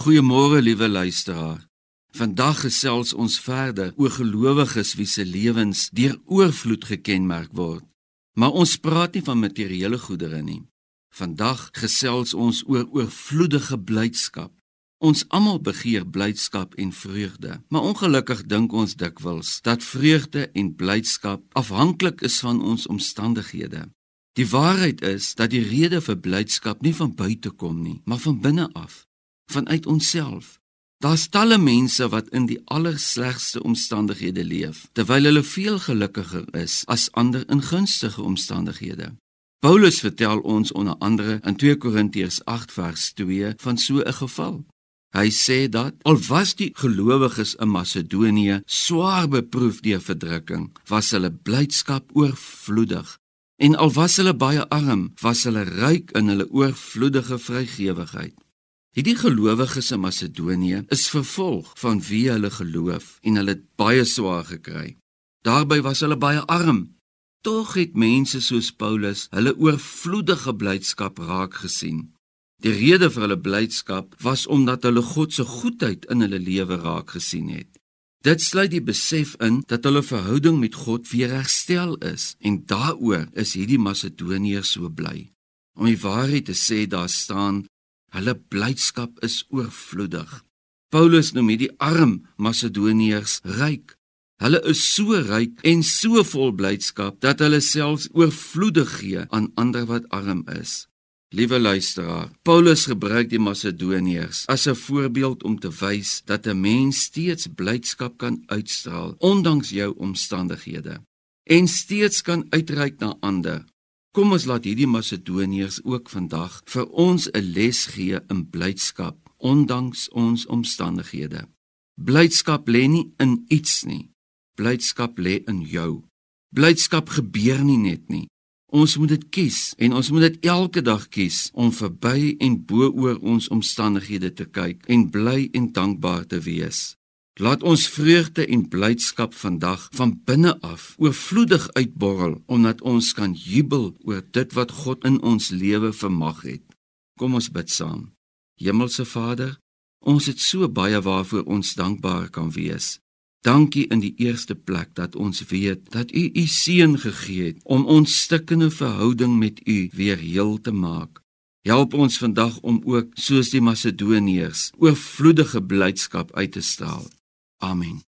Goeiemôre liewe luisteraar. Vandag gesels ons verder oor gelowiges wie se lewens deur oorvloed gekenmerk word. Maar ons praat nie van materiële goedere nie. Vandag gesels ons oor oorvloedige blydskap. Ons almal begeer blydskap en vreugde, maar ongelukkig dink ons dikwels dat vreugde en blydskap afhanklik is van ons omstandighede. Die waarheid is dat die rede vir blydskap nie van buite kom nie, maar van binne af, vanuit onsself. Daar's talle mense wat in die allerslegste omstandighede leef, terwyl hulle veel gelukkiger is as ander in gunstige omstandighede. Paulus vertel ons onder andere in 2 Korintiërs 8 vers 2 van so 'n geval. Hy sê dat al was die gelowiges in Macedonië swaar beproef deur verdrukking, was hulle blydskap oorvloedig. En al was hulle baie arm, was hulle ryk in hulle oorvloedige vrygewigheid. Hierdie gelowiges in Macedonië is vervolg van wie hulle geloof en hulle het baie swaar gekry. Daarby was hulle baie arm. Tog het mense soos Paulus hulle oorvloedige blydskap raak gesien. Die rede vir hulle blydskap was omdat hulle God se goedheid in hulle lewe raak gesien het. Dit sluit die besef in dat hulle verhouding met God weer herstel is en daaroor is hierdie Macedoniërs so bly. Om die waarheid te sê, daar staan Hulle blydskap is oorvloedig. Paulus noem hierdie arm Macedoniërs ryk. Hulle is so ryk en so vol blydskap dat hulle selfs oorvloedig gee aan ander wat arm is. Liewe luisteraar, Paulus gebruik die Macedoniërs as 'n voorbeeld om te wys dat 'n mens steeds blydskap kan uitstraal ondanks jou omstandighede en steeds kan uitreik na ander Kom ons laat hierdie Macedoniërs ook vandag vir ons 'n les gee in blydskap ondanks ons omstandighede. Blydskap lê nie in iets nie. Blydskap lê in jou. Blydskap gebeur nie net nie. Ons moet dit kies en ons moet dit elke dag kies om verby en bo oor ons omstandighede te kyk en bly en dankbaar te wees. Laat ons vreugde en blydskap vandag van binne af oorvloedig uitborrel omdat ons kan jubel oor dit wat God in ons lewe vermag het. Kom ons bid saam. Hemelse Vader, ons het so baie waarvoor ons dankbaar kan wees. Dankie in die eerste plek dat ons weet dat U U seun gegee het om ons stikkende verhouding met U weer heel te maak. Help ons vandag om ook soos die Macedoniërs oorvloedige blydskap uit te straal. Amen.